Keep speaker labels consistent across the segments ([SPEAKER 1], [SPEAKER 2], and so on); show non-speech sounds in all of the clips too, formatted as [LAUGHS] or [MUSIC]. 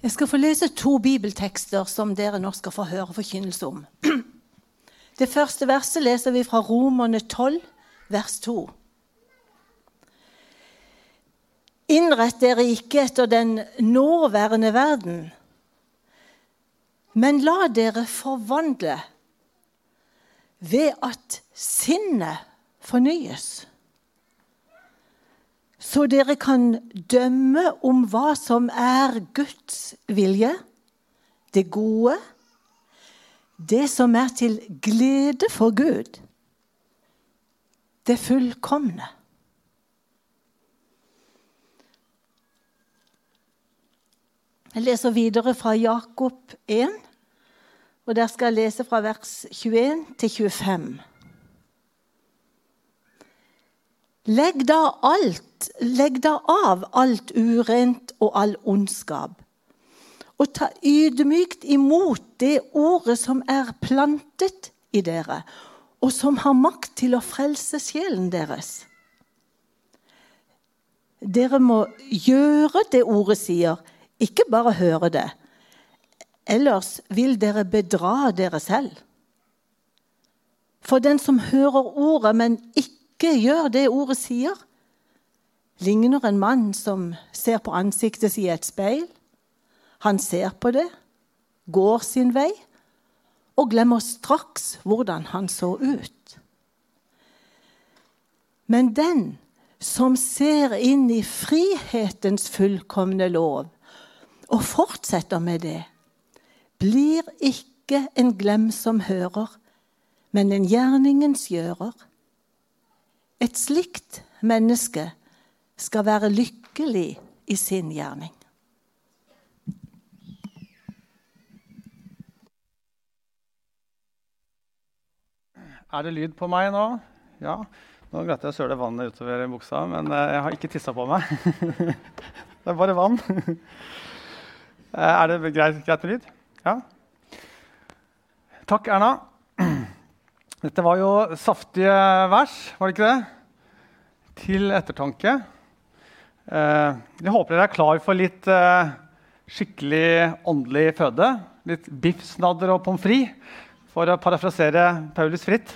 [SPEAKER 1] Jeg skal få lese to bibeltekster som dere nå skal få høre forkynnelse om. [CLEARS THROAT] Det første verset leser vi fra Romerne 12, vers 2. Innrett dere ikke etter den nåværende verden, men la dere forvandle ved at sinnet fornyes så dere kan dømme om hva som er Guds vilje, det gode, det som er til glede for Gud, det fullkomne. Jeg leser videre fra Jakob 1, og der skal jeg lese fra vers 21 til 25. Legg da alt, legg da av alt urent og all ondskap. Og ta ydmykt imot det ordet som er plantet i dere, og som har makt til å frelse sjelen deres. Dere må gjøre det ordet sier, ikke bare høre det. Ellers vil dere bedra dere selv. For den som hører ordet, men ikke ikke gjør det ordet sier, ligner en mann som ser på ansiktet sitt i et speil. Han ser på det, går sin vei og glemmer straks hvordan han så ut. Men den som ser inn i frihetens fullkomne lov og fortsetter med det, blir ikke en glemsom hører, men en gjerningens gjører. Et slikt menneske skal være lykkelig i sin gjerning.
[SPEAKER 2] Er det lyd på meg nå? Ja. Nå glemte jeg å søle vannet utover buksa, men eh, jeg har ikke tissa på meg. [LAUGHS] det er bare vann. [LAUGHS] Eh, er det greit, greit med lyd? Ja. Takk, Erna. Dette var jo saftige vers, var det ikke det? Til ettertanke. Eh, jeg håper dere er klar for litt eh, skikkelig åndelig føde. Litt biffsnadder og pommes frites, for å parafrasere Paulus fritt.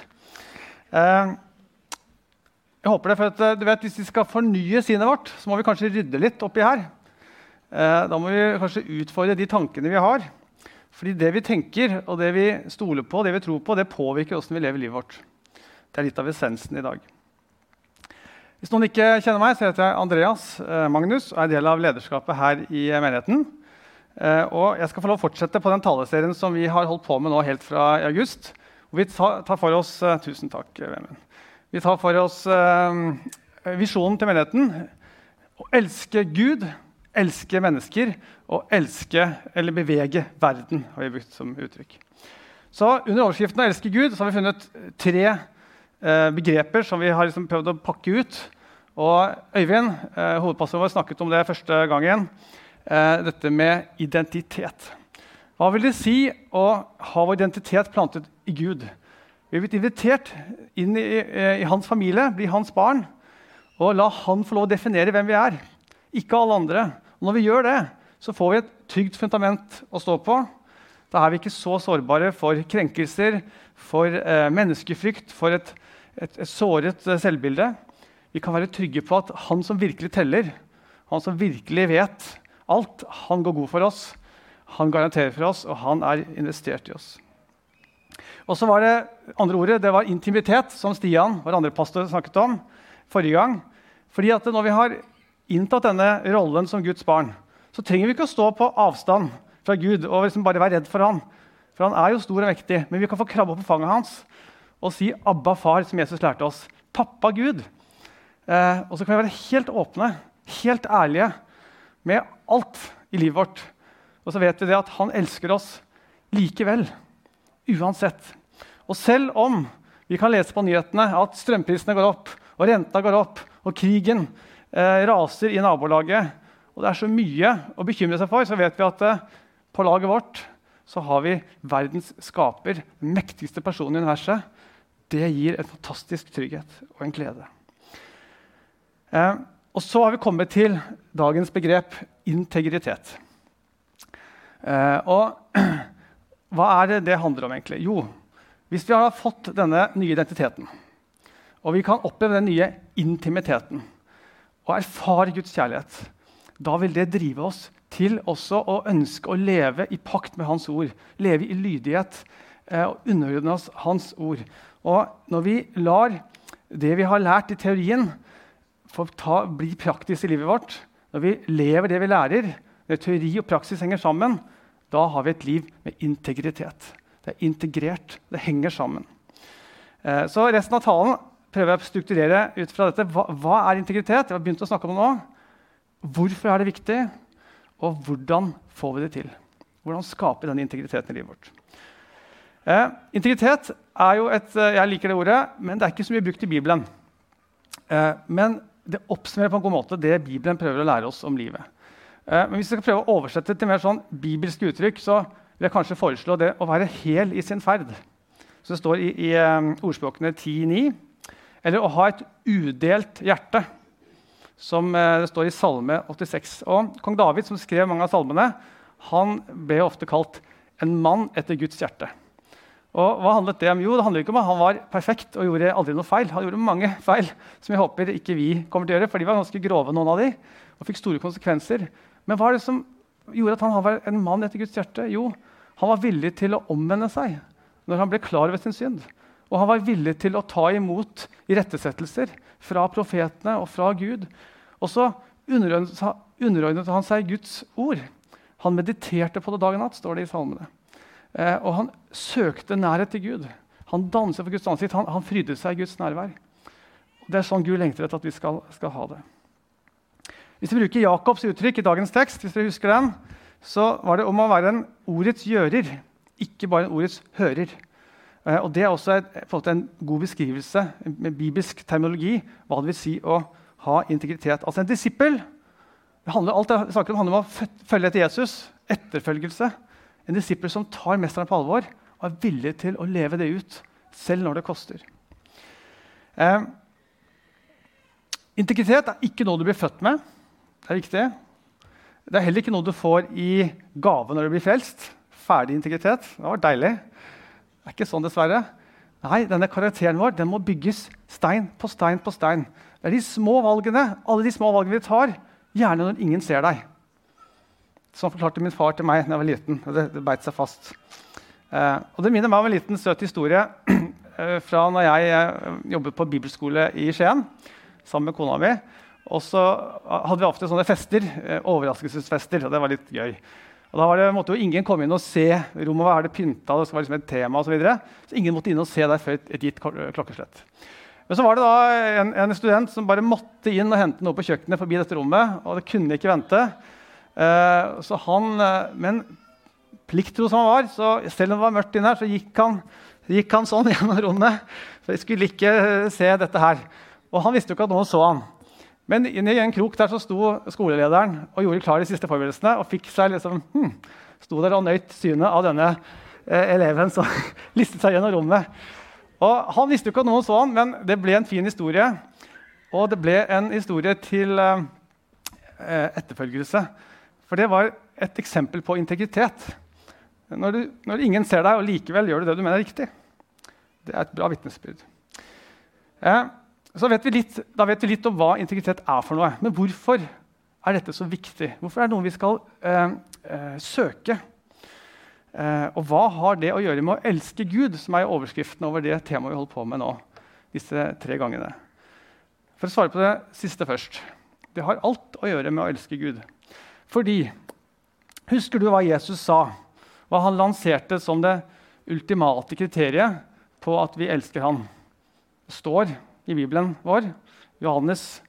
[SPEAKER 2] Eh, jeg håper det, for du vet, Hvis vi skal fornye sinnet vårt, så må vi kanskje rydde litt oppi her. Da må vi kanskje utfordre de tankene vi har. Fordi det vi tenker, og det vi stoler på, det vi tror på, det påvirker hvordan vi lever livet vårt. Det er litt av essensen i dag. Hvis noen ikke kjenner meg, så heter jeg Andreas eh, Magnus og er del av lederskapet her i menigheten. Eh, og jeg skal få lov å fortsette på den taleserien som vi har holdt på med nå helt fra august. Og vi tar for oss Tusen takk, Vemund. Vi tar for oss visjonen til menigheten. Å elske Gud elske mennesker og elske eller bevege verden. har vi brukt som uttrykk. Så Under overskriften elske Gud' har vi funnet tre eh, begreper som vi har liksom prøvd å pakke ut. Og Øyvind, eh, hovedpastoren vår, snakket om det første gangen. Eh, dette med identitet. Hva vil det si å ha vår identitet plantet i Gud? Vi er blitt invitert inn i, i, i hans familie, bli hans barn, og la han få lov å definere hvem vi er. Ikke alle andre. Og når vi gjør det, så får vi et trygt fundament å stå på. Da er vi ikke så sårbare for krenkelser, for eh, menneskefrykt, for et, et, et såret eh, selvbilde. Vi kan være trygge på at han som virkelig teller, han som virkelig vet alt, han går god for oss. Han garanterer for oss, og han er investert i oss. Og så var det andre ordet, det var intimitet, som Stian, vår andre pastor, snakket om forrige gang. Fordi at når vi har inntatt denne rollen som Guds barn, så trenger vi ikke å stå på avstand fra Gud og liksom bare være redd for han. For han er jo stor og mektig, men vi kan få krabbe opp på fanget hans og si 'Abba, far', som Jesus lærte oss. Pappa Gud. Eh, og så kan vi være helt åpne, helt ærlige med alt i livet vårt. Og så vet vi det at han elsker oss likevel. Uansett. Og selv om vi kan lese på nyhetene at strømprisene går opp, og renta går opp, og krigen raser i nabolaget, og det er så mye å bekymre seg for, så vet vi at eh, på laget vårt så har vi verdens skaper, den mektigste personen i universet. Det gir en fantastisk trygghet og en glede. Eh, og så har vi kommet til dagens begrep integritet. Eh, og [CLEARS THROAT] hva er det det handler om, egentlig? Jo, hvis vi har fått denne nye identiteten, og vi kan oppleve den nye intimiteten og erfare Guds kjærlighet, da vil det drive oss til også å ønske å leve i pakt med Hans ord. Leve i lydighet eh, og underordne oss Hans ord. Og når vi lar det vi har lært i teorien, få ta, bli praktisk i livet vårt, når vi lever det vi lærer, når teori og praksis henger sammen, da har vi et liv med integritet. Det er integrert. Det henger sammen. Eh, så resten av talen prøver jeg å strukturere ut fra dette. Hva, hva er integritet? Jeg har begynt å snakke om det nå. Hvorfor er det viktig? Og hvordan får vi det til? Hvordan skape den integriteten i livet vårt? Eh, integritet er jo et eh, Jeg liker det ordet, men det er ikke så mye brukt i Bibelen. Eh, men det oppsummerer på en god måte det Bibelen prøver å lære oss om livet. Eh, men hvis vi skal prøve å oversette til mer sånn bibelske uttrykk, så vil jeg kanskje foreslå det å være hel i sin ferd. Så det står i, i um, ordspråkene 10.9. Eller å ha et udelt hjerte, som uh, det står i Salme 86. Og Kong David, som skrev mange av salmene, han ble ofte kalt en mann etter Guds hjerte. Og hva handlet det om? Jo, det handler ikke om at Han var perfekt og gjorde aldri noe feil. Han gjorde mange feil som jeg håper ikke vi kommer til å gjøre, for de var ganske grove, noen av de, og fikk store konsekvenser. Men hva er det som gjorde at han var en mann etter Guds hjerte? Jo, han var villig til å omvende seg når han ble klar over sin synd. Og han var villig til å ta imot irettesettelser fra profetene og fra Gud. Og så underordnet han seg Guds ord. Han mediterte på det dag og natt, står det i salmene. Eh, og han søkte nærhet til Gud. Han danset for Guds ansikt. Han, han frydde seg i Guds nærvær. Det er sånn Gud lengter etter at vi skal, skal ha det. Hvis vi bruker Jakobs uttrykk i dagens tekst, hvis dere husker den, så var det om å være en ordets gjører, ikke bare en ordets hører. Eh, og Det er også et, en god beskrivelse med bibelsk terminologi hva det vil si å ha integritet. Altså En disippel det handler, alt det om, handler om å følge etter Jesus. Etterfølgelse. En disippel som tar mesteren på alvor og er villig til å leve det ut, selv når det koster. Eh, integritet er ikke noe du blir født med. Det er viktig. Det er heller ikke noe du får i gave når du blir frelst. Ferdig integritet. Det var deilig. Det er ikke sånn, dessverre. Nei, denne karakteren vår den må bygges stein på stein på stein. Det er de små valgene, alle de små valgene vi tar, gjerne når ingen ser deg. Sånn forklarte min far til meg da jeg var liten. og Det, det beit seg fast. Eh, og Det minner meg om en liten søt historie [CLEARS THROAT] eh, fra når jeg eh, jobbet på bibelskole i Skien sammen med kona mi. Og så hadde vi ofte sånne fester, eh, overraskelsesfester, og det var litt gøy. Og da det, måtte jo ingen komme inn og se rommet var det pynta, det var liksom et tema og Så, videre. så ingen måtte inn og se der før et, et gitt klokkeslett. Men så var det da en, en, student som bare måtte inn og hente noe på kjøkkenet forbi dette rommet. og det kunne ikke vente. Uh, så han, uh, Men plikttro som han var, så selv om det var mørkt inne her, så gikk han, gikk han sånn [LAUGHS] gjennom rommet. For jeg skulle ikke se dette her. Og han visste jo ikke at noen så han. Men inni en krok der så sto skolelederen og gjorde klar de siste forberedelsene. og fikk seg liksom, hmm, sto der og nøyt synet av denne eh, eleven som [LAUGHS] listet seg gjennom rommet. Og Han visste jo ikke at noen så han, men det ble en fin historie. Og det ble en historie til eh, eh etterfølgelse. For det var et eksempel på integritet. Når, du, når, ingen ser deg, og likevel gjør du det du mener er riktig. Det er et bra vitnesbyrd. Eh, vet litt, da vet vi litt om hva integritet er for noe. Men hvorfor er dette så viktig? Hvorfor er det noe vi skal eh, eh, søke? Eh, og hva har det å gjøre med å elske Gud, som er overskriften over det temaet vi holder på med nå? disse tre gangene. For å svare på det siste først. Det har alt å gjøre med å elske Gud. Fordi Husker du hva Jesus sa? Hva han lanserte som det ultimate kriteriet på at vi elsker han? Det står i Bibelen vår. Johannes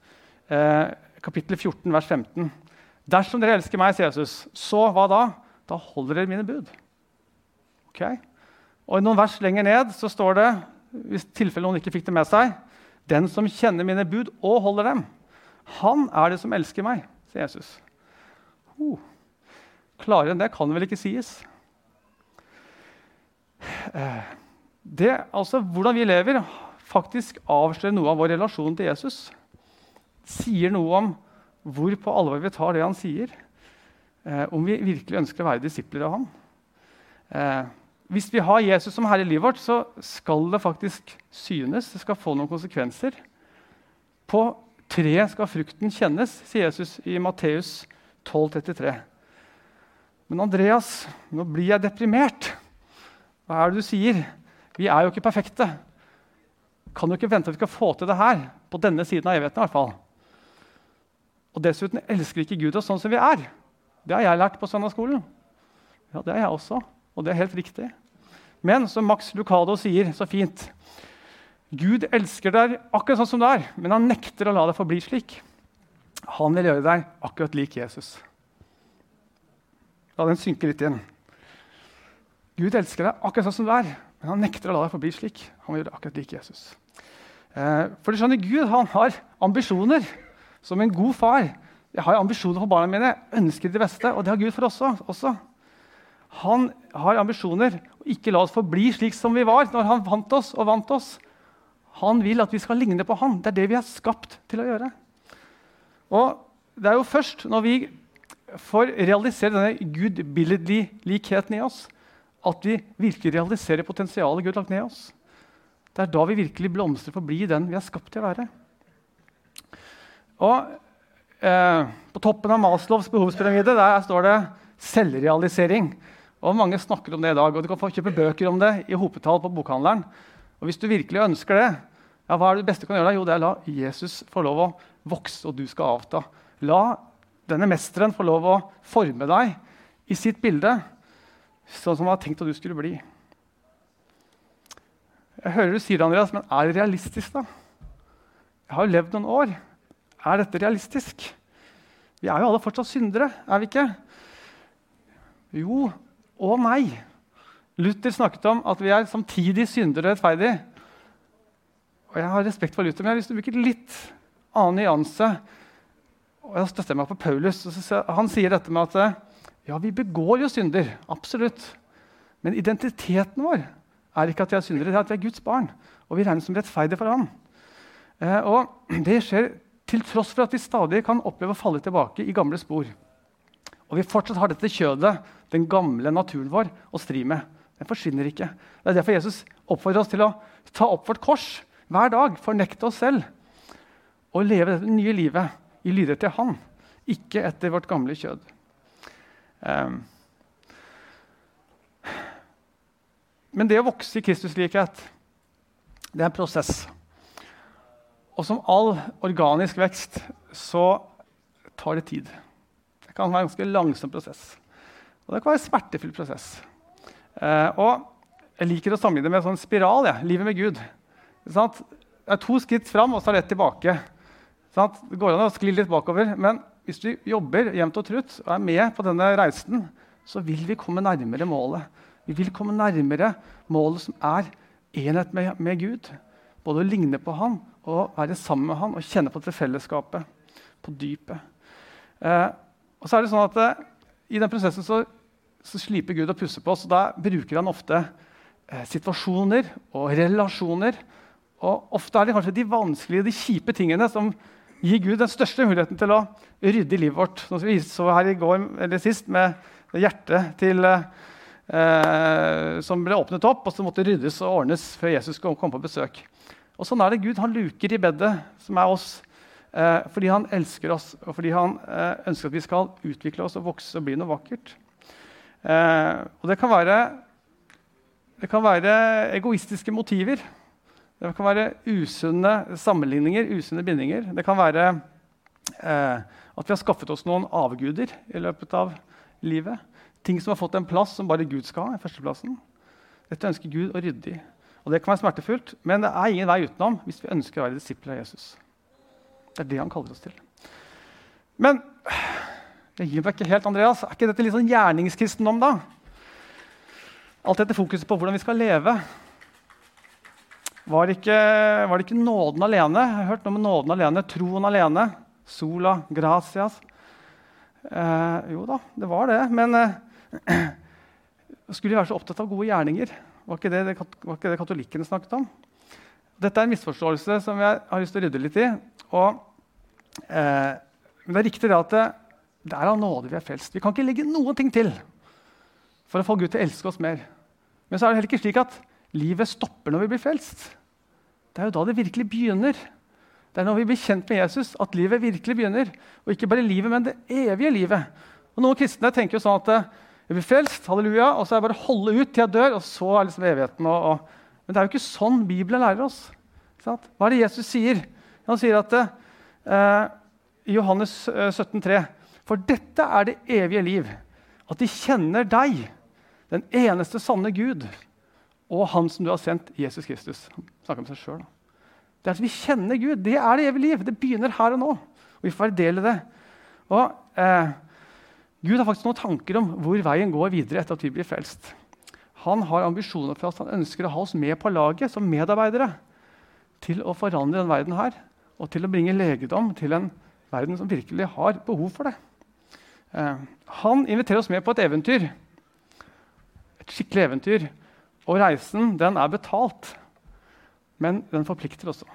[SPEAKER 2] eh, kapittel 14, vers 15. Dersom dere elsker meg, sier Jesus, så hva da? Da holder dere mine bud. Okay? Og i noen vers lenger ned så står det, hvis tilfelle noen ikke fikk det med seg, den som kjenner mine bud og holder dem, han er det som elsker meg, sier Jesus. Oh. klarere enn det kan vel ikke sies. Eh, det, altså, Hvordan vi lever, faktisk avslører noe av vår relasjon til Jesus. Sier noe om hvor på alvor vi tar det han sier. eh, om vi virkelig ønsker å være disipler av ham. Eh, hvis vi har Jesus som herre i livet vårt, så skal det faktisk synes. Det skal få noen konsekvenser. På treet skal frukten kjennes, sier Jesus i Matteus 12,33. Men Andreas, nå blir jeg deprimert. Hva er det du sier? Vi er jo ikke perfekte. Kan jo ikke vente at vi skal få til det her. På denne siden av evigheten i hvert fall. Og dessuten elsker ikke Gud oss sånn som vi er. Det har jeg lært på søndagsskolen. Ja, det er jeg også. Og det er helt riktig. Men som Max Lucado sier så fint Gud elsker deg akkurat sånn som du er, men han nekter å la deg forbli slik. Han vil gjøre deg akkurat lik Jesus. La den synke litt inn. Gud elsker deg akkurat sånn som du er, men han nekter å la deg forbli slik. Han vil gjøre deg akkurat lik Jesus. Eh, for du skjønner, Gud han har ambisjoner som en god far. Jeg har ambisjoner for barna mine, jeg ønsker det beste, og det har Gud for oss også. Han har ambisjoner og ikke la oss forbli slik som vi var når han vant oss og vant oss. Han vil at vi skal ligne på han. Det er det vi er skapt til å gjøre. Og det er jo først når vi får realisere denne gudbilledlig-likheten i oss, at vi virkelig realiserer potensialet Gud har lagt ned i oss. Det er da vi virkelig blomstrer for å bli den vi er skapt til å være. Og eh, På toppen av Maslows behovspyramide der står det selvrealisering. Og Mange snakker om det i dag, og du kan få kjøpe bøker om det i hopetall på bokhandleren. Og Hvis du virkelig ønsker det, ja, hva er det beste du kan gjøre? da? Jo, det er la Jesus få lov å vokse, og du skal avta. La denne mesteren få lov å forme deg i sitt bilde, sånn som han har tenkt at du skulle bli. Jeg hører du sier det, Andreas, men er det realistisk, da? Jeg har jo levd noen år. Er dette realistisk? Vi er jo alle fortsatt syndere, er vi ikke? Jo og nei. Luther snakket om at vi er samtidig syndere og rettferdige. Og jeg har respekt for Luther, men jeg har lyst til å bruke litt annen nyanse. Og jeg støtter meg på Paulus. Han sier dette med at ja, vi begår jo synder. Absolutt. Men identiteten vår er ikke at vi er syndere, det er at vi er Guds barn. Og vi regnes som rettferdige for ham. Eh, og det skjer til tross for at vi stadig kan oppleve å falle tilbake i gamle spor. Og vi fortsatt har dette kjødet, den gamle naturen vår, å stri med. Den forsvinner ikke. Det er derfor Jesus oppfordrer oss til å ta opp vårt kors hver dag, fornekte oss selv og leve dette nye livet i lydighet til Han, ikke etter vårt gamle kjød. Um. Men det å vokse i Kristuslikhet, det er en prosess. Og som all organisk vekst så tar det tid. Det kan være en ganske langsom prosess. Og det kan være en smertefull prosess. Eh, og jeg liker å sammenligne det med en sånn spiral. Ja. Livet med Gud. Det er to skritt fram, og så er det ett tilbake. Det går an å skli litt bakover, men hvis du jobber jevnt og trutt og er med på denne reisen, så vil vi komme nærmere målet. Vi vil komme nærmere målet som er enhet med, med Gud. Både å ligne på Han og være sammen med Han og kjenne på dette fellesskapet på dypet. Eh, og så er det sånn at eh, I den prosessen så så sliper Gud og pusser på oss. og Da bruker han ofte eh, situasjoner og relasjoner. Og Ofte er det kanskje de vanskelige, de kjipe tingene som gir Gud den største muligheten til å rydde i livet vårt. Som vi så her i går eller sist med hjertet til, eh, som ble åpnet opp, og som måtte ryddes og ordnes før Jesus kom på besøk. Og Sånn er det Gud. Han luker i bedet, som er oss, eh, fordi han elsker oss, og fordi han eh, ønsker at vi skal utvikle oss og vokse og bli noe vakkert. Eh, og det kan, være, det kan være egoistiske motiver. Det kan være usunne sammenligninger, usunne bindinger. Det kan være eh, at vi har skaffet oss noen avguder i løpet av livet. Ting som har fått en plass som bare Gud skal ha. førsteplassen. Dette ønsker Gud å rydde i. Og Det kan være smertefullt, men det er ingen vei utenom hvis vi ønsker å være disipler av Jesus. Det er det han kaller oss til. Men jeg gir meg ikke helt, Andreas. Er ikke dette litt sånn gjerningskristendom, da? Alt dette fokuset på hvordan vi skal leve. Var det, ikke, var det ikke nåden alene? Jeg har hørt noe med nåden alene. Troen alene. Sola gratias. Eh, jo da, det var det. Men eh, skulle de være så opptatt av gode gjerninger? Var ikke, det, var ikke det katolikkene snakket om? Dette er en misforståelse som jeg har lyst til å rydde litt i. Og, eh, men det er riktig det at det, Det er av nåde vi er frelst. Vi kan ikke legge noen ting til for å få Gud til å elske oss mer. Men så er det heller ikke slik at livet stopper når vi blir frelst. Det er jo da det virkelig begynner. Det er når vi blir kjent med Jesus, at livet virkelig begynner. Og ikke bare livet, men det evige livet. Og Noen kristne tenker jo sånn at eh, jeg blir frelst, halleluja, og så er det bare å holde ut til jeg dør, og så er liksom evigheten. Og, og. Men det er jo ikke sånn Bibelen lærer oss. Hva er det Jesus sier? Han sier at eh, i Johannes 17, eh, 17,3.: For dette er det evige liv, at de kjenner deg, den eneste sanne Gud, og Han som du har sendt, Jesus Kristus. Han snakker om seg sjøl. Det at vi kjenner Gud. Det er det evige liv. Det begynner her og nå. Og vi får være del i det. Og eh, Gud har faktisk noen tanker om hvor veien går videre etter at vi blir frelst. Han har ambisjoner for at Han ønsker å ha oss med på laget som medarbeidere til å forandre denne verden her, og til å bringe legedom til en verden som virkelig har behov for det. Eh, han inviterer oss med på et eventyr. Et skikkelig eventyr. Og reisen den er betalt, men den forplikter også.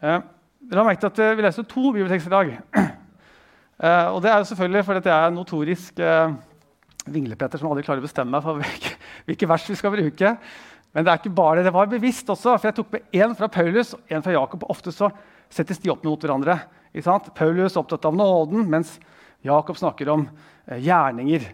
[SPEAKER 2] Eh, dere har merket at Vi leser to bibeltekster i dag. Uh, og det er jo selvfølgelig fordi jeg er notorisk uh, vinglepetter som aldri klarer å bestemme meg for [LAUGHS] hvilke, hvilke, vers vi skal bruke. Men det er ikke bare det. Det var bevisst også, for jeg tok med én fra Paulus og én fra Jakob. og Ofte så settes de opp mot hverandre. Paulus er opptatt av nåden, mens Jakob snakker om uh, gjerninger.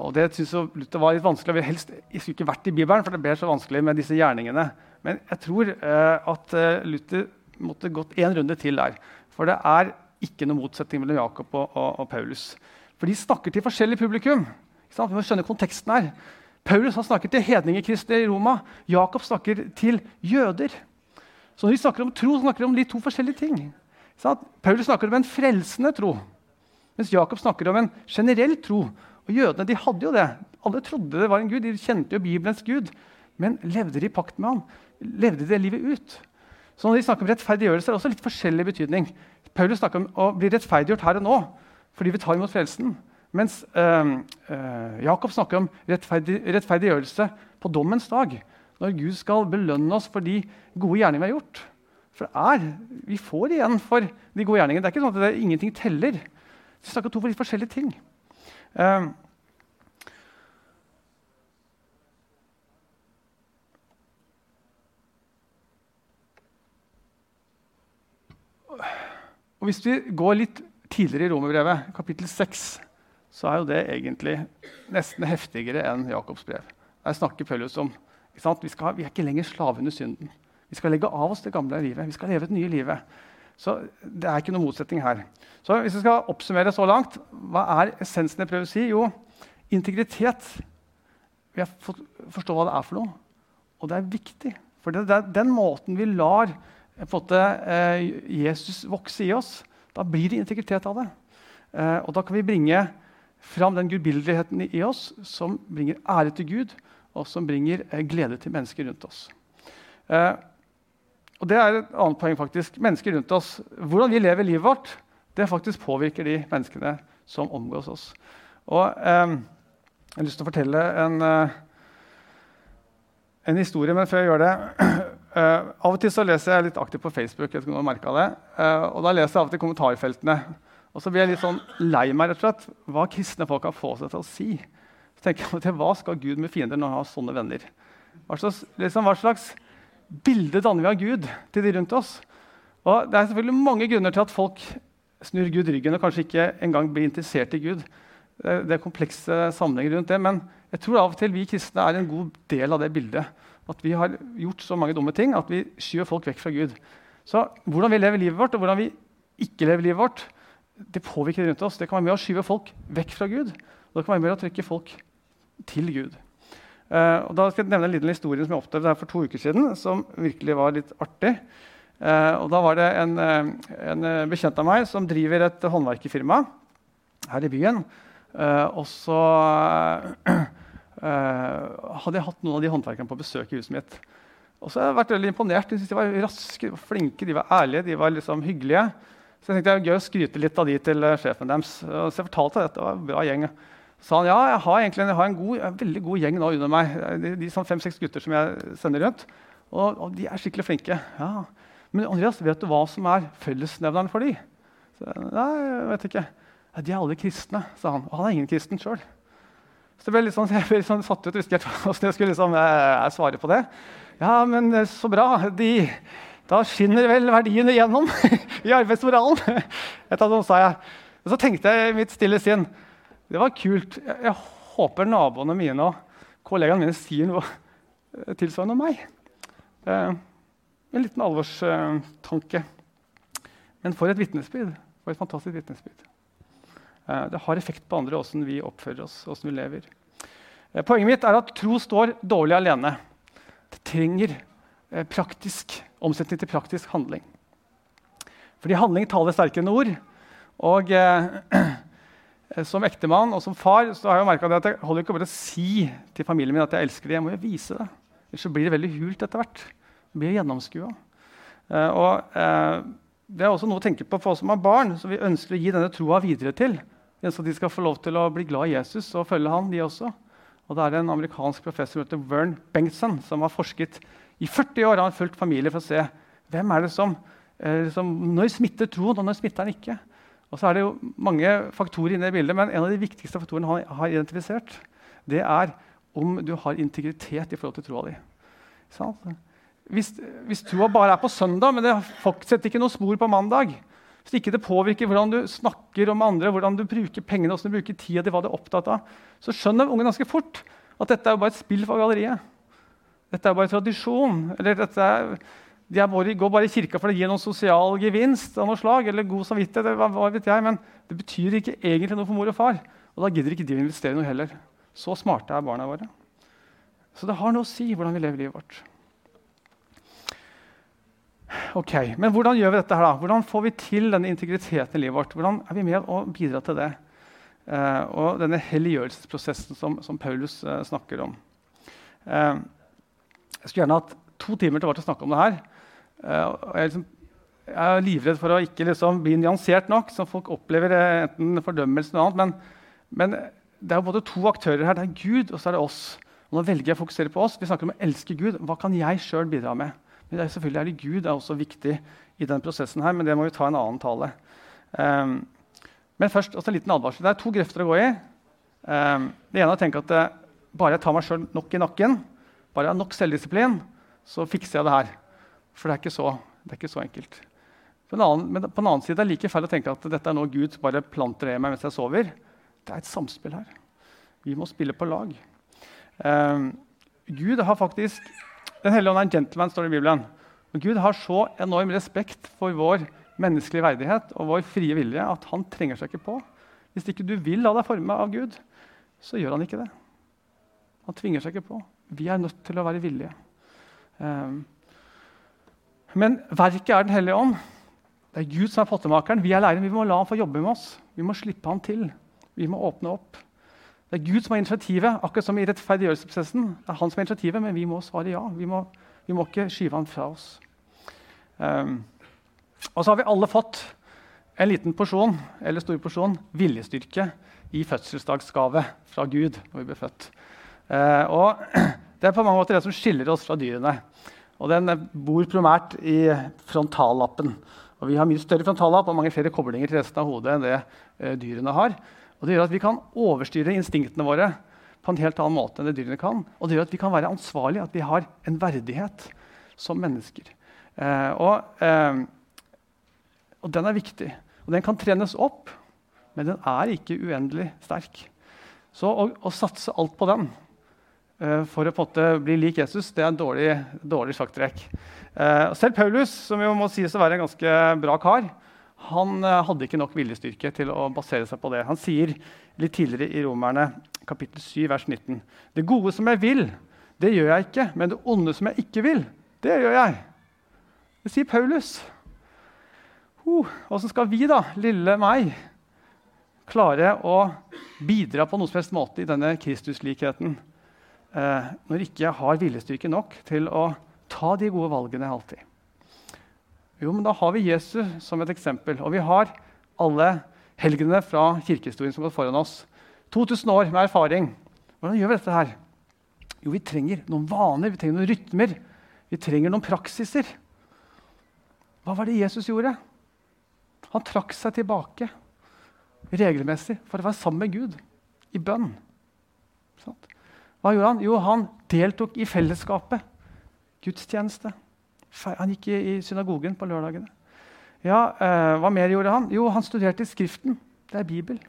[SPEAKER 2] og Det synes jeg Luther var litt vanskelig. Jeg helst, jeg skulle ikke vært i Bibelen, for det ble så vanskelig med disse gjerningene. Men jeg tror at Luther måtte gått én runde til der. For det er ikke noe motsetning mellom Jakob og, og, og, Paulus. For de snakker til forskjellig publikum. Vi må skjønne konteksten her. Paulus har snakker til hedningekristne i Roma. Jakob snakker til jøder. Så når de snakker om tro, snakker de om litt to forskjellige ting. Paulus snakker om en frelsende tro, mens Jakob snakker om en generell tro. Og Jødene de hadde jo det. Alle trodde det var en gud. De kjente jo Bibelens gud. Men levde de i pakt med ham? Levde de det livet ut? Så når de snakker om rettferdiggjørelse, er det også litt forskjellig betydning. Paulus snakker om å bli rettferdiggjort her og nå fordi vi tar imot frelsen. Mens eh, øh, Jakob snakker om rettferdig, rettferdiggjørelse på dommens dag. Når Gud skal belønne oss for de gode gjerningene vi har gjort. For det er, Vi får igjen for de gode gjerningene. Det er ikke sånn at det, ingenting teller. Vi snakker om to for litt forskjellige ting. Uh, Og Hvis vi går litt tidligere i Romerbrevet, kapittel 6, så er jo det egentlig nesten heftigere enn Jakobs brev. Der snakker Paulus om vi, skal, vi, er ikke lenger slave under synden. Vi skal legge av oss det gamle livet. Vi skal leve et nye livet. Så det er ikke noen motsetning her. Så hvis vi skal oppsummere så langt, hva er essensen jeg prøver å si? Jo, integritet. Vi har fått forstå hva det er for noe. Og det er viktig. For det er den måten vi lar Jesus vokse i oss, da blir det integritet av det. Eh, og da kan vi bringe fram den gudbildeligheten i oss som bringer ære til Gud, og som bringer eh, glede til mennesker rundt oss. og Det er et annet poeng. faktisk. Mennesker rundt oss, Hvordan vi lever livet vårt, det faktisk påvirker de menneskene som omgås oss. Og Jeg har lyst til å fortelle en, en historie, men før jeg gjør det [CLEARS THROAT] Uh, av og til så leser jeg litt aktivt på Facebook. jeg du har det, uh, og Da leser jeg av og til kommentarfeltene. Og så blir jeg litt sånn lei meg rett og slett, hva kristne folk kan få seg til å si. Så tenker jeg [LAUGHS] Hva skal Gud med fiender når han har sånne venner? Hva slags, liksom, hva slags bilde danner vi av Gud til de rundt oss? Og Det er selvfølgelig mange grunner til at folk snur Gud ryggen og kanskje ikke engang blir interessert i Gud. Det er komplekse sammenhenger rundt det, men jeg tror av og til vi kristne er en god del av det bildet. At vi har gjort så mange dumme ting at vi skyver folk vekk fra Gud. Så hvordan vi lever livet vårt, og hvordan vi ikke lever livet vårt, det påvirker rundt oss. Det kan være med å skyve folk vekk fra Gud. Og det kan være med å trekke folk til Gud. Uh, og da skal jeg nevne en liten historie som jeg opplevde her for to uker siden, som virkelig var litt artig. Uh, og da var det en, uh, en, bekjent av meg som driver et håndverkerfirma her i byen. og så uh, [CLEARS THROAT] hadde jeg hatt noen av de håndverkerne på besøk i huset mitt. Og så har jeg vært veldig imponert. De var raske, de var flinke, de var ærlige, de var liksom hyggelige. Så jeg tenkte det var gøy å skryte litt av de til uh, sjefen deres. Så jeg fortalte at det var en bra gjeng. Så sa han ja, jeg har egentlig jeg har en, god, en, veldig god gjeng nå under meg. De, de sånn fem-seks gutter som jeg sender rundt. Og, og, de er skikkelig flinke. Ja. Men Andreas, vet du hva som er fellesnevneren for de? Så, Nei, jeg vet ikke. Ja, de er alle kristne, sa han. Og han er ingen kristen sjøl. Så det ble litt sånn, [LAUGHS] jeg ble litt sånn satt ut. Visste ikke hvordan jeg skulle liksom, eh, svare på det. Ja, men eh, så bra. De, da skinner vel verdiene igjennom [LAUGHS] i arbeidsmoralen. Et av sa jeg. Og så tenkte jeg i mitt stille sinn det var kult. Jeg, jeg håper naboene mine og kollegaene mine sier noe eh, tilsvarende om meg. Eh, en liten alvorstanke. Men for et vitnesbyrd. For et fantastisk vitnesbyrd. Eh, det har effekt på andre åssen vi oppfører oss, åssen vi lever. Eh, poenget mitt er at tro står dårlig alene. Det trenger eh, praktisk omsetning til praktisk handling. Fordi handling taler sterkere enn ord. Og eh, [CLEARS THROAT] som ektemann og som far så har jeg merka at jeg holder ikke bare å si til familien min at jeg elsker dem. Jeg må jo vise det. Ellers så blir det veldig hult etter hvert. Det blir gjennomskua. Eh, og eh, det er også noe å tenke på for oss som har barn, som vi ønsker å gi denne troa videre til. At de skal få lov til å bli glad i Jesus og følge han, de også. Og det er en amerikansk professor som heter Vern Bengtson, som har forsket i 40 år. Han har fulgt familier for å se hvem er det som, eh, som Når smitter troen, og når smitter den ikke? Og så er det jo mange faktorer inne i bildet, men en av de viktigste faktorene han har identifisert, det er om du har integritet i forhold til troa di. Hvis, hvis troa bare er på søndag, men det fortsetter ikke noe spor på mandag, hvis ikke det påvirker hvordan du snakker om andre, hvordan du bruker pengene, hvordan du bruker tida di, hva du er opptatt av, så skjønner ungen ganske fort at dette er jo bare et spill for galleriet. Dette er bare tradisjon. eller dette er de bare, går bare i kirka for å gi noen sosial gevinst av noe slag, eller god samvittighet, hva, hva vet jeg, men det betyr ikke egentlig noe for mor og far. Og da gidder ikke de å investere noe heller. Så smarte er barna våre. Så det har noe å si hvordan vi lever livet vårt. Ok, Men hvordan gjør vi dette? her da? Hvordan får vi til denne integriteten i livet vårt? Hvordan er vi med å bidra til det? Uh, og denne helliggjørelsesprosessen som, som Paulus uh, snakker om. Uh, jeg skulle gjerne hatt to timer til å snakke om det her. og jeg, liksom, jeg, er livredd for å ikke liksom, bli nyansert nok, så folk opplever enten fordømmelse eller noe annet. Men, men, det er jo både to aktører her. Det er Gud, og så er det oss. Og nå velger jeg å fokusere på oss. Vi snakker om å elske Gud. Hva kan jeg sjøl bidra med? Men er selvfølgelig er det Gud er også viktig i den prosessen her, men det må vi ta en annen tale. Um, men først også en liten advarsel. Det er to grøfter å gå i. Um, det ene er å tenke at uh, bare jeg tar meg sjøl nok i nakken, bare jeg har nok selvdisiplin, så fikser jeg det her. For det er ikke så, er ikke så enkelt. På en, annen, men på en annen side er det like feil å tenke at dette er noe Gud bare planter i meg mens jeg sover. Det er et samspill her. Vi må spille på lag. Um, Gud har faktisk Den hellige ånd er en gentleman, står det i Bibelen. Men Gud har så enorm respekt for vår menneskelige verdighet og vår frie vilje at han trenger seg ikke på. Hvis ikke du vil la deg forme av Gud, så gjør han ikke det. Han tvinger seg ikke på. Vi er nødt til å være villige. Um, men verket er Den hellige ånd. Det er Gud som er pottemakeren. Vi er læreren. Vi må la ham få jobbe med oss. Vi må slippe ham til. Vi må åpne opp. Det er Gud som har initiativet, akkurat som i rettferdiggjørelsesprosessen. Det er han som har initiativet, men vi må svare ja. Vi må, vi må ikke skyve han fra oss. Um, og så har vi alle fått en liten porsjon eller stor porsjon viljestyrke i fødselsdagsgave fra Gud når vi ble født. Uh, og [CLEARS THROAT] Det er på mange måter det som skiller oss fra dyrene. Og Den bor primært i frontallappen. Og Vi har mye større frontallapp og mange flere koblinger til resten av hodet enn det uh, dyrene har. Og Det gjør at vi kan overstyre instinktene våre på en helt annen måte enn det dyrene kan. Og det gjør at vi kan være ansvarlige, at vi har en verdighet som mennesker. Eh, og, eh, og den er viktig. Og den kan trenes opp, men den er ikke uendelig sterk. Så å, å satse alt på den Eh, for å bli lik Jesus, det er en dårlig, dårlig sjakktrekk. Eh, selv Paulus, som jo må sies å være en ganske bra kar, han eh, hadde ikke nok viljestyrke til å basere seg på det. Han sier litt tidligere i Romerne kapittel 7, vers 19.: Det gode som jeg vil, det gjør jeg ikke, men det onde som jeg ikke vil, det gjør jeg. Det sier Paulus. Åssen uh, skal vi, da, lille meg, klare å bidra på noen som helst måte i denne Kristuslikheten? eh, når ikke jeg har viljestyrke nok til å ta de gode valgene alltid? Jo, men da har vi Jesus som et eksempel. Og vi har alle helgenene fra kirkehistorien som har gått foran oss. 2000 år med erfaring. Hvordan gjør vi dette her? Jo, vi trenger noen vaner, vi trenger noen rytmer. Vi trenger noen praksiser. Hva var det Jesus gjorde? Han trakk seg tilbake regelmessig for å være sammen med Gud i bønn. Hva gjorde han? Jo, han deltok i fellesskapet. Gudstjeneste. Han gikk i synagogen på lørdagene. Ja, eh, Hva mer gjorde han? Jo, han studerte Skriften. Det er Bibel.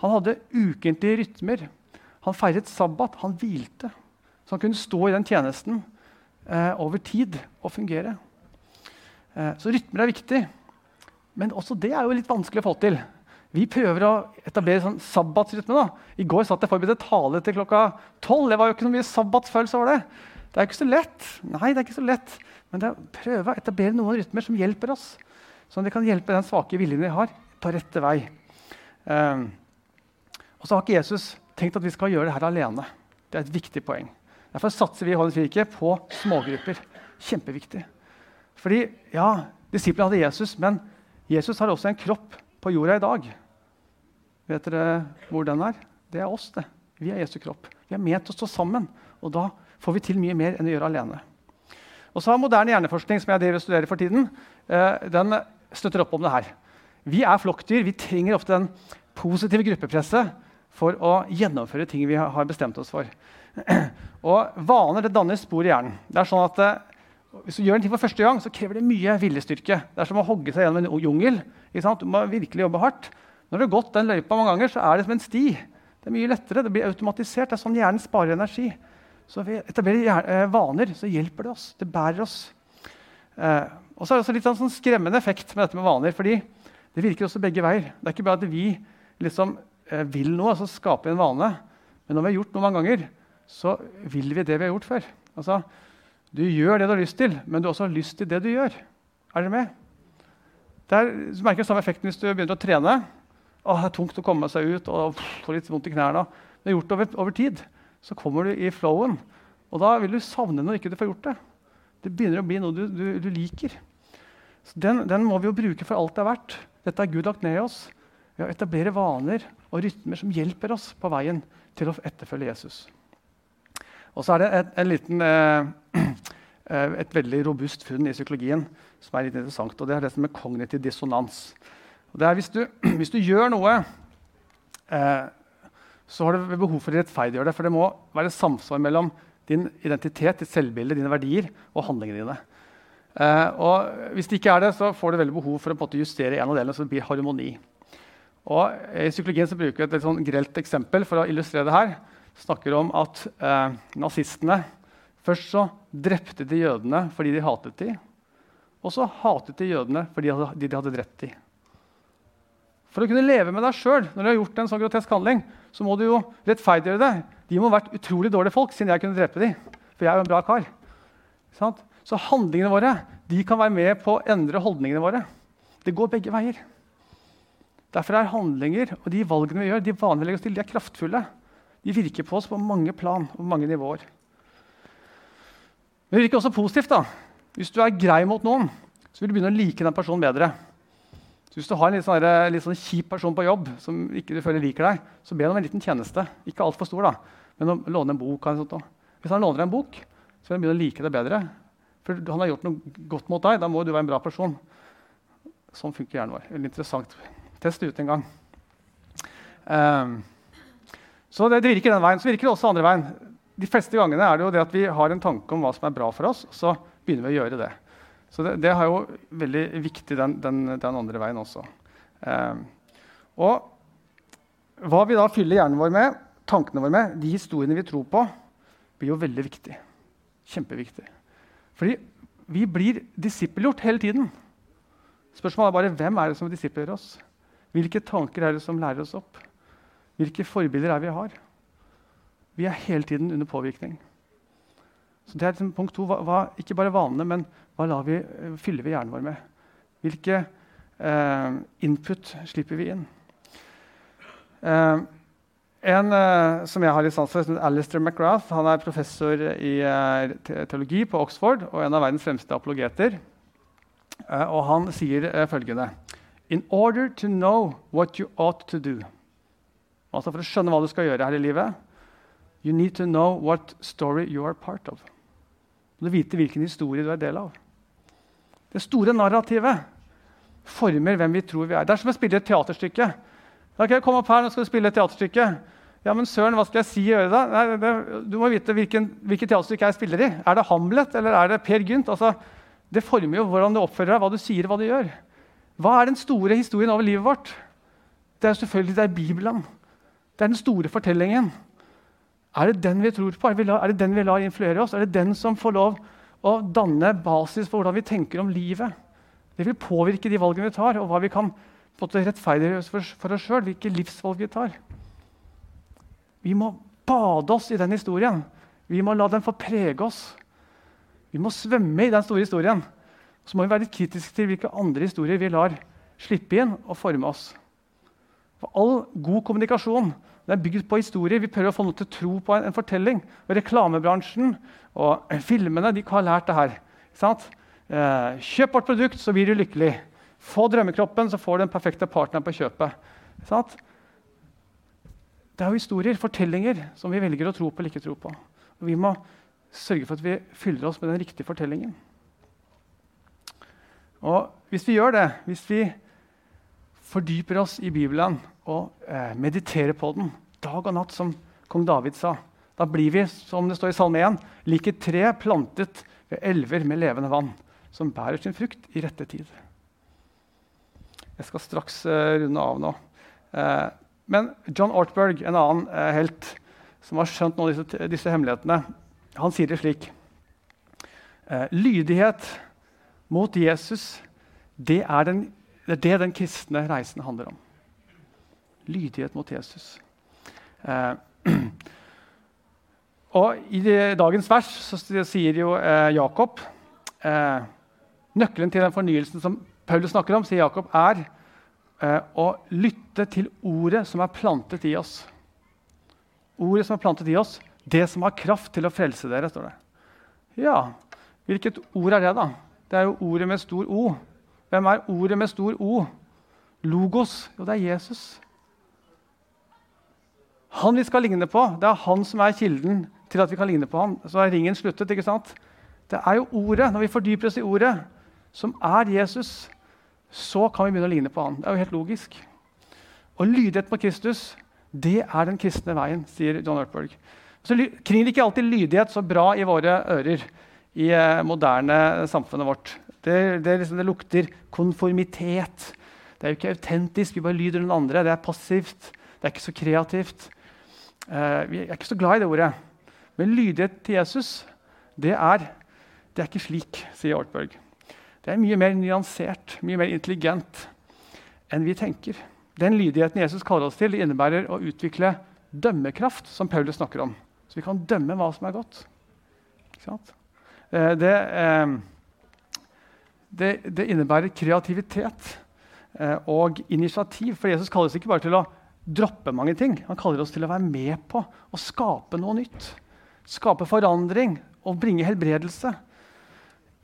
[SPEAKER 2] Han hadde ukentlige rytmer. Han feiret sabbat. Han hvilte. Så han kunne stå i den tjenesten eh, over tid og fungere. Eh, så rytmer er viktig. Men også det er jo litt vanskelig å få til. Vi prøver å etablere sånn sabbatsrytme. da. I går satt jeg forberedt tale til klokka tolv. Det var jo ikke noe mye sabbatsfølelse over det. Det er ikke så lett. Nei, det er ikke så lett. Men det er å prøve å etablere noen rytmer som hjelper oss. Sånn at det kan hjelpe den svake viljen vi har, på rette vei. Um, og så har ikke Jesus tenkt at vi skal gjøre det her alene. Det er et viktig poeng. Derfor satser vi i Holdens Virke på smågrupper. Kjempeviktig. Fordi, ja, Disiplene hadde Jesus, men Jesus har også en kropp på jorda i dag. Vet dere hvor den er? Det er oss. det. Vi er Jesu kropp. Vi er ment å stå sammen. Og da får vi til mye mer enn å gjøre alene. Og så har Moderne hjerneforskning som jeg driver og studerer for tiden, eh, den støtter opp om det her. Vi er flokkdyr. Vi trenger ofte den positive gruppepresset for å gjennomføre ting vi har bestemt oss for. [CLEARS THROAT] Og Vaner det danner spor i hjernen. Det er sånn at eh, Hvis du gjør en ting for første gang, så krever det mye viljestyrke. Det er som å hogge seg gjennom en jungel. Du må virkelig jobbe hardt. Når du har gått den løypa mange ganger, så er det som en sti. Det er mye lettere, det blir automatisert. Det er sånn hjernen sparer energi. Så vi etablerer eh, vaner så hjelper det oss. Det bærer oss. Eh, og så er det også litt sånn skremmende effekt med dette med vaner. fordi det virker også begge veier. Det er ikke bare at vi liksom, eh, vil noe, altså skape en vane. Men når vi har gjort noe mange ganger, så vil vi det vi har gjort før. Altså, du gjør det du har lyst til, men du også har også lyst til det du gjør. Er dere med? Det er, du merker samme effekten hvis du begynner å trene. Å, det er tungt å komme seg ut og få litt vondt i knærne. Det er gjort over, over tid så kommer du i flowen. Og da vil du savne når ikke du får gjort det. Det begynner å bli noe du, du, du liker. Så den, den, må vi jo bruke for alt det er verdt. Dette har Gud lagt ned i oss. Ved å etablere vaner og rytmer som hjelper oss på veien til å etterfølge Jesus. Og så er det et, en liten, eh, [CLEARS THROAT] eh, et veldig robust funn i psykologien som er litt interessant. og Det er det som er kognitiv dissonans. Og det er hvis du, [CLEARS THROAT] hvis du gjør noe eh, så har du behov for å rettferdiggjøre det. For det må være samsvar mellom din identitet, ditt selvbilde, dine verdier og handlingene dine. Uh, og hvis det ikke er det, så får du veldig behov for å justere en av delene, så det blir harmoni. Og I psykologien så bruker vi et sånn grelt eksempel for å illustrere det her. snakker om at uh, nazistene først så drepte de jødene fordi de hatet dem. Og så hatet de jødene fordi de hadde drept dem. For å kunne leve med deg sjøl når du har gjort en sånn grotesk handling, så må du jo rettferdiggjøre det. De må ha vært utrolig dårlige folk siden jeg kunne drepe dem. For jeg er jo en bra kar. Så handlingene våre de kan være med på å endre holdningene våre. Det går begge veier. Derfor er handlinger og de valgene vi gjør, de vanlige vi legger oss til, de er kraftfulle. De virker på oss på mange plan og mange nivåer. Men det virker også positivt. da. Hvis du er grei mot noen, så vil du begynne å like den personen bedre. Så hvis du har en litt sånn, litt sånn kjip person på jobb som ikke du føler liker deg, så be ham om en liten tjeneste. Ikke altfor stor, da, men å låne en bok. Hvis han låner deg en bok, så vil han begynne å like deg bedre. For han har gjort noe godt mot deg. Da må du være en bra person. Sånn funker hjernen vår. Veldig interessant. Test det ut en gang. Um, så det, det, virker den veien. Så virker det også andre veien. De fleste gangene er det jo det at vi har en tanke om hva som er bra for oss, så begynner vi å gjøre det. Så det, det er jo veldig viktig den, den, den andre veien også. Eh, og hva vi da fyller hjernen vår med, tankene våre med, de historiene vi tror på, blir jo veldig viktig. Kjempeviktig. Fordi vi blir disippelgjort hele tiden. Spørsmålet er bare hvem er det som disiplerer oss? Hvilke tanker er det som lærer oss opp? Hvilke forbilder er vi har? Vi er hele tiden under påvirkning. Så det er liksom punkt to. Hva, hva, ikke bare vanene, men hva vi, eh, fyller vi hjernen vår med? Hvilke eh, input slipper vi inn? Eh, en eh, som jeg har litt sans for, Alistair McGrath, han er professor i uh, teologi på Oxford og en av verdens fremste apologeter. Uh, og han sier følgende In order to know what you ought to do Altså For å skjønne hva du skal gjøre her i livet, you need to know what story you are part of. Du må vite hvilken historie du er del av. Det store narrativet former hvem vi tror vi er. Det er som å spille et teaterstykke. Ok, kom opp her, nå skal du spille et teaterstykke. Ja, men søren, hva skal jeg si og gjøre da? Nei, det, du må vite hvilken, hvilket teaterstykke jeg spiller i. Er det Hamlet eller er det Per Gynt? Altså, det former jo hvordan du oppfører deg, hva du sier, hva du gjør. Hva er den store historien over livet vårt? Det er selvfølgelig det er Bibelen. Det er den store fortellingen. Er det den vi tror på? Er det den vi lar influere oss? Er det den som får lov å danne basis for hvordan vi tenker om livet? Det vil påvirke de valgene vi tar, og hva vi kan rettferdiggjøre for, for oss sjøl, hvilke livsvalg vi tar. Vi må bade oss i den historien. Vi må la den få prege oss. Vi må svømme i den store historien. Så må vi være litt kritiske til hvilke andre historier vi lar slippe inn og forme oss. For All god kommunikasjon det er bygd på historier. Vi prøver å få noe til tro på en, en fortelling. Og Reklamebransjen og filmene de har lært det her. Eh, kjøp vårt produkt, så blir du lykkelig. Få drømmekroppen, så får du den perfekte partneren på kjøpet. Det er jo historier, fortellinger, som vi velger å tro på eller ikke tro på. Og vi må sørge for at vi fyller oss med den riktige fortellingen. Og hvis vi gjør det, hvis vi fordyper oss i Bibelen og eh, mediterer på den dag og natt, som kong David sa, da blir vi som det står i Salme 1, like tre plantet ved elver med levende vann, som bærer sin frukt i rette tid. Jeg skal straks eh, runde av nå. Eh, men John Ortberg, en annen uh, helt som har skjønt noen av disse, disse hemmelighetene, han sier det slik Lydighet mot Jesus, det er, den, det er, det den, kristne reisen handler om. Lydighet mot Jesus. [CLEARS THROAT] og I dagens vers så sier jo Jakob Nøkkelen til den fornyelsen som Paulus snakker om, sier Jakob, er eh, å lytte til ordet som er plantet i oss. Ordet som er plantet i oss, det som har kraft til å frelse dere, står det. Ja, hvilket ord er det, da? Det er jo ordet med stor O. Hvem er ordet med stor O? Logos. Jo, det er Jesus. Han vi skal ligne på. Det er han som er kilden til at vi kan ligne på ham. Så er ringen sluttet. ikke sant? Det er jo ordet, når vi fordyper oss i ordet, som er Jesus så kan vi begynne å ligne på han. Det er jo helt logisk. Og lydighet på Kristus, det er den kristne veien, sier John Ertberg. Så kringer ikke alltid lydighet så bra i våre ører i eh, moderne samfunnet vårt. Det, det, liksom, det, lukter konformitet. Det er jo ikke autentisk. Vi bare lyder den andre. Det er passivt. Det er ikke så kreativt. Eh, vi er ikke så glad i det ordet. Men lydighet til Jesus, det er, det er ikke slik, sier Ortberg. Det er mye mer nyansert, mye mer intelligent enn vi tenker. Den lydigheten Jesus kaller oss til, innebærer å utvikle dømmekraft, som Paulus snakker om. Så vi kan dømme hva som er godt. Eh, det, eh, det, det, innebærer kreativitet eh, og initiativ. For Jesus kaller oss ikke bare til å droppe mange ting. Han kaller oss til å være med på å skape noe nytt. Skape forandring og bringe helbredelse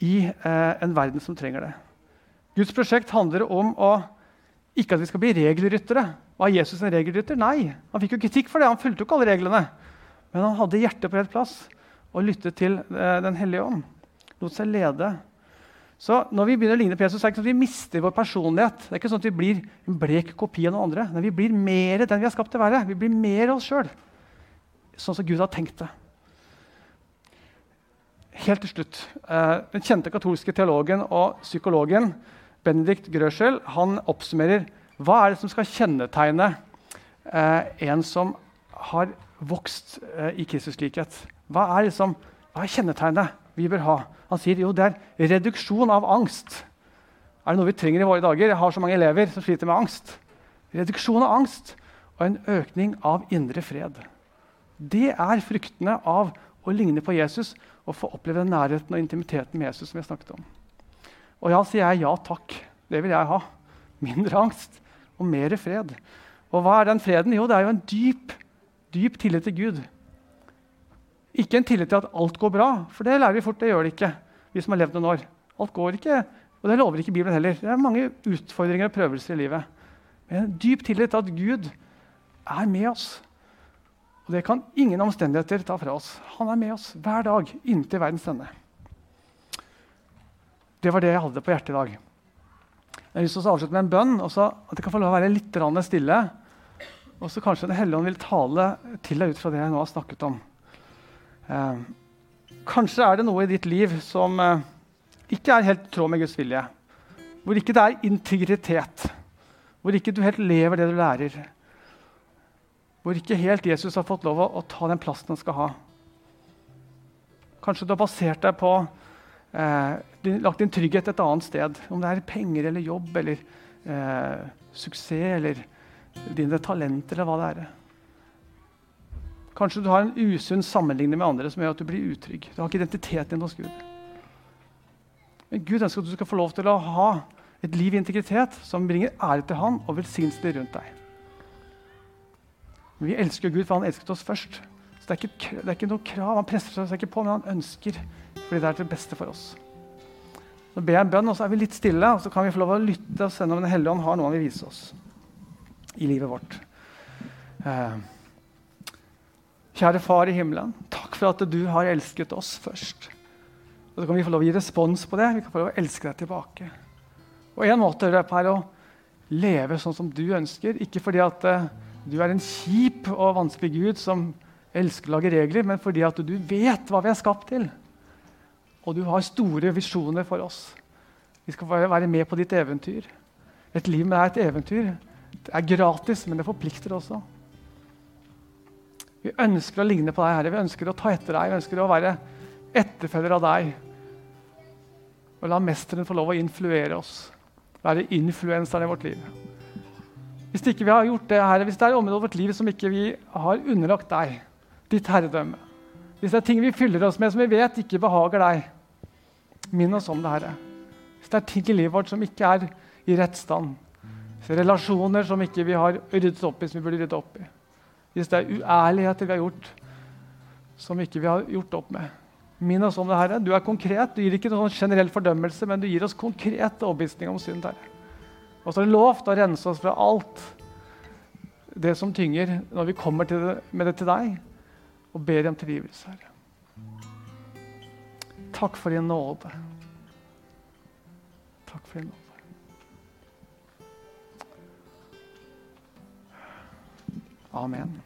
[SPEAKER 2] i eh, en verden som trenger det. Guds prosjekt handler om å, ikke at vi skal bli regelryttere. Var Jesus en regelrytter? Nei. Han fikk jo kritikk for det. Han fulgte jo ikke alle reglene. Men han hadde hjertet på rett plass og lyttet til eh, Den hellige ånd. Lot seg lede. Så når vi begynner å ligne på Jesus, er det ikke sånn at vi mister vår personlighet. Det er ikke sånn at vi blir en blek kopi av noen andre. Men vi blir mer den vi er skapt til å være. Vi blir mer oss sjøl. Sånn som Gud har tenkt det. Helt til slutt. Eh, den kjente katolske teologen og psykologen Benedikt Grøschel han oppsummerer hva er det som skal kjennetegne eh, en som har vokst eh, i Kristus likhet. Hva er, liksom, hva er kjennetegnet vi bør ha? Han sier jo det er reduksjon av angst. Er det noe vi trenger i våre dager? Jeg har så mange elever som sliter med angst. Reduksjon av angst og en økning av indre fred. Det er fruktene av å ligne på Jesus og få oppleve den nærheten og intimiteten med Jesus. som jeg snakket om. Og ja, sier jeg ja takk. Det vil jeg ha. Mindre angst og mer fred. Og hva er den freden? Jo, det er jo en dyp, dyp tillit til Gud. Ikke en tillit til at alt går bra, for det lærer vi fort. Det gjør det ikke. vi som har levd noen år. Alt går ikke, og det lover ikke Bibelen heller. Det er mange utfordringer og prøvelser i livet. Men en dyp tillit til at Gud er med oss. Og Det kan ingen omstendigheter ta fra oss. Han er med oss hver dag inntil verdens ende. Det var det jeg hadde på hjertet i dag. Jeg har lyst til å avslutte med en bønn, Også at jeg kan få lov å være litt stille. Og så kanskje Den hellige ånd vil tale til deg ut fra det jeg nå har snakket om. Eh, kanskje er det noe i ditt liv som eh, ikke er helt i tråd med Guds vilje. Hvor ikke det er integritet. Hvor ikke du helt lever det du lærer. Hvor ikke helt Jesus har fått lov å, å ta den plassen han skal ha. Kanskje du har basert deg på eh, lagt din trygghet et annet sted. Om det er penger eller jobb eller eh, suksess eller dine talenter eller hva det er. Kanskje du har en usunn sammenligning med andre som gjør at du blir utrygg. Du har ikke identiteten din hos Gud. Men Gud ønsker at du skal få lov til å ha et liv i integritet som bringer ære til Han og velsignelse rundt deg. Men Vi elsker Gud, for han elsket oss først. Så det er, ikke, det er ikke noe krav. Han presser seg ikke på, men han ønsker fordi det er til beste for oss. Så ber jeg en bønn, og så er vi litt stille, og så kan vi få lov å lytte og se om Den hellige ånd har noe han vil vise oss i livet vårt. Eh, kjære Far i himmelen, takk for at du har elsket oss først. Og Så kan vi få lov å gi respons på det. Vi kan få lov å elske deg tilbake. Og En måte er å leve sånn som du ønsker, ikke fordi at uh, du er en kjip og vanskelig Gud som elsker å lage regler, men fordi at du vet hva vi er skapt til. Og du har store visjoner for oss. Vi skal være med på ditt eventyr. Et liv med deg er et eventyr. Det er gratis, men det forplikter også. Vi ønsker å ligne på deg, Herre. Vi ønsker å ta etter deg. Vi ønsker å være etterfølger av deg. Og la mesteren få lov å influere oss. Være influenseren i vårt liv. Hvis ikke vi har gjort det, Herre, hvis det er områder i vårt liv som ikke vi har underlagt deg, ditt herredømme. Hvis det er ting vi fyller oss med som vi vet ikke behager deg, minn oss om det, Herre. Hvis det er ting i livet vårt som ikke er i rett stand, er relasjoner som ikke vi har ryddet opp i, som vi burde rydde opp i, hvis det er uærligheter vi har gjort som ikke vi har gjort opp med, minn oss om det, Herre. Du er konkret. Du gir ikke noen generell fordømmelse, men du gir oss konkret overbevisning om synd, Herre. Og så er det lovt å rense oss fra alt det som tynger, når vi kommer det, med det til deg og ber om tilgivelse, Herre. Takk for din nåde. Takk for din nåde. Amen.